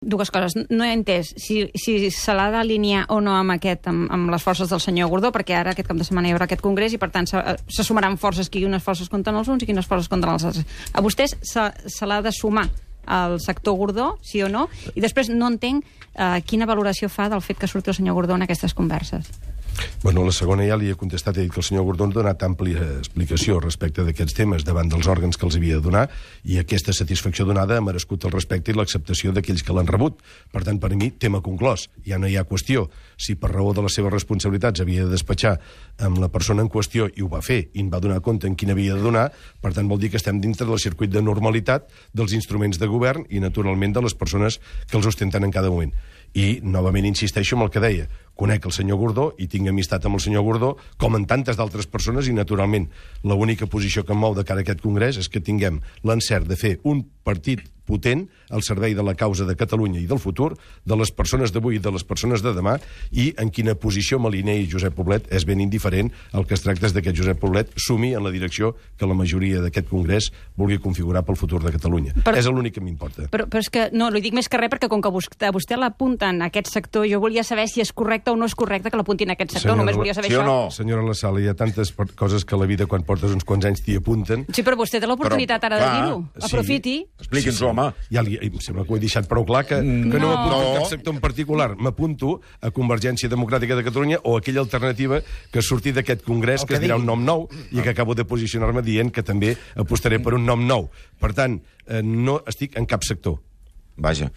Dues coses. No he entès si, si se l'ha d'alinear o no amb, aquest, amb, amb les forces del senyor Gordó, perquè ara aquest cap de setmana hi haurà aquest congrés i, per tant, se, se sumaran forces, que unes forces contra els uns i quines forces contra els altres. A vostès se, se l'ha de sumar al sector Gordó, sí o no? I després no entenc eh, quina valoració fa del fet que surti el senyor Gordó en aquestes converses. Bueno, la segona ja li he contestat, he dit que el senyor Gordó ha donat àmplia explicació respecte d'aquests temes davant dels òrgans que els havia de donar i aquesta satisfacció donada ha merescut el respecte i l'acceptació d'aquells que l'han rebut. Per tant, per mi, tema conclòs. Ja no hi ha qüestió. Si per raó de les seves responsabilitats havia de despatxar amb la persona en qüestió i ho va fer i en va donar compte en quin havia de donar, per tant, vol dir que estem dintre del circuit de normalitat dels instruments de govern i, naturalment, de les persones que els ostenten en cada moment. I, novament, insisteixo amb el que deia. Conec el senyor Gordó i tinc amistat amb el senyor Gordó, com en tantes d'altres persones, i, naturalment, l'única posició que em mou de cara a aquest congrés és que tinguem l'encert de fer un partit potent al servei de la causa de Catalunya i del futur, de les persones d'avui i de les persones de demà, i en quina posició m'alinei Josep Poblet és ben indiferent. El que es tracta és que Josep Poblet sumi en la direcció que la majoria d'aquest congrés vulgui configurar pel futur de Catalunya. Però- és l'únic que m'importa. Però, però és que, no, li dic més que res perquè com que vostè, vostè l'apunten a aquest sector, jo volia saber si és correcte o no és correcte que l'apuntin a aquest sector, Senyora només volia saber sí això. no? Senyora La Sala, hi ha tantes coses que la vida, quan portes uns quants anys, t'hi apunten. Sí, però vostè té l'oportunitat ara de dir-ho. sí. Aprofiti. Expliqui'ns-ho, home. Ja li, em sembla que ho he deixat prou clar, que, que no, No. m'apunto a No. cap sector en particular. M'apunto a Convergència Democràtica de Catalunya o a aquella alternativa que surti d'aquest congrés, El que que es dirà un nom nou, i que acabo de posicionar-me dient que també apostaré per un nom nou. Per tant, eh, no estic en cap sector. Vaja.